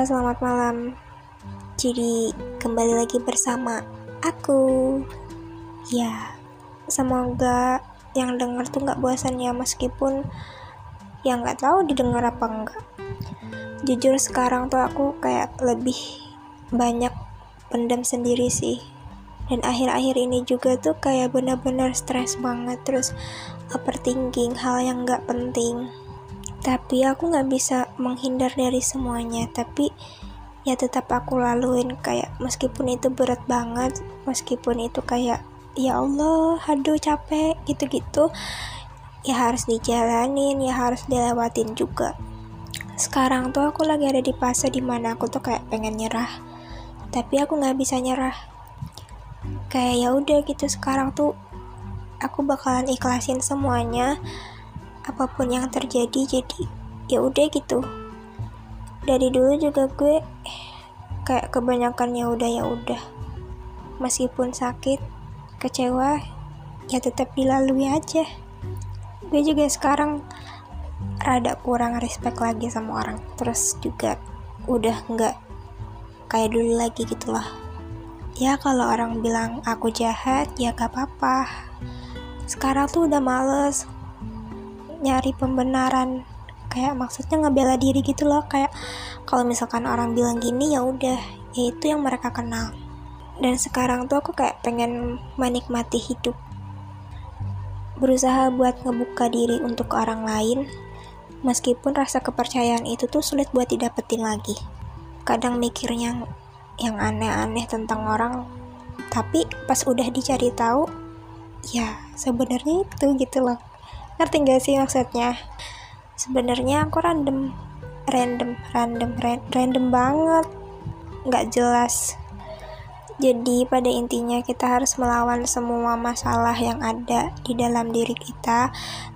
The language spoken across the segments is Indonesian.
selamat malam. Jadi, kembali lagi bersama aku. Ya, semoga yang denger tuh nggak bosan ya meskipun yang nggak tahu didengar apa enggak. Jujur sekarang tuh aku kayak lebih banyak pendam sendiri sih. Dan akhir-akhir ini juga tuh kayak bener-bener stres banget terus overthinking hal yang nggak penting tapi aku nggak bisa menghindar dari semuanya. Tapi ya tetap aku laluin kayak meskipun itu berat banget meskipun itu kayak ya Allah aduh capek gitu-gitu ya harus dijalanin ya harus dilewatin juga. Sekarang tuh aku lagi ada di fase di mana aku tuh kayak pengen nyerah tapi aku nggak bisa nyerah. Kayak ya udah gitu sekarang tuh aku bakalan ikhlasin semuanya apa pun yang terjadi jadi ya udah gitu. Dari dulu juga gue kayak kebanyakan ya udah ya udah. Meskipun sakit kecewa ya tetap dilalui aja. Gue juga sekarang rada kurang respect lagi sama orang terus juga udah nggak kayak dulu lagi gitu lah ya kalau orang bilang aku jahat ya gak apa-apa. Sekarang tuh udah males nyari pembenaran. Kayak maksudnya ngebela diri gitu loh kayak kalau misalkan orang bilang gini ya udah ya itu yang mereka kenal. Dan sekarang tuh aku kayak pengen menikmati hidup. Berusaha buat ngebuka diri untuk orang lain meskipun rasa kepercayaan itu tuh sulit buat didapetin lagi. Kadang mikirnya yang aneh-aneh tentang orang tapi pas udah dicari tahu ya sebenarnya itu gitu loh ngerti gak sih maksudnya? Sebenarnya aku random random random random banget. Nggak jelas. Jadi pada intinya kita harus melawan semua masalah yang ada di dalam diri kita.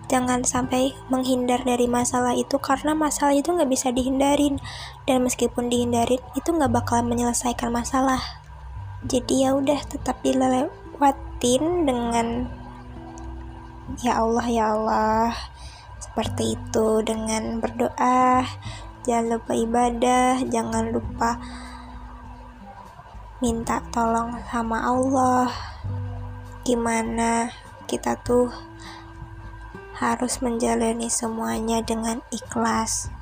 Jangan sampai menghindar dari masalah itu karena masalah itu nggak bisa dihindarin. Dan meskipun dihindarin itu nggak bakalan menyelesaikan masalah. Jadi ya udah tetap dilewatin dengan Ya Allah, ya Allah. Seperti itu dengan berdoa, jangan lupa ibadah, jangan lupa minta tolong sama Allah. Gimana kita tuh harus menjalani semuanya dengan ikhlas.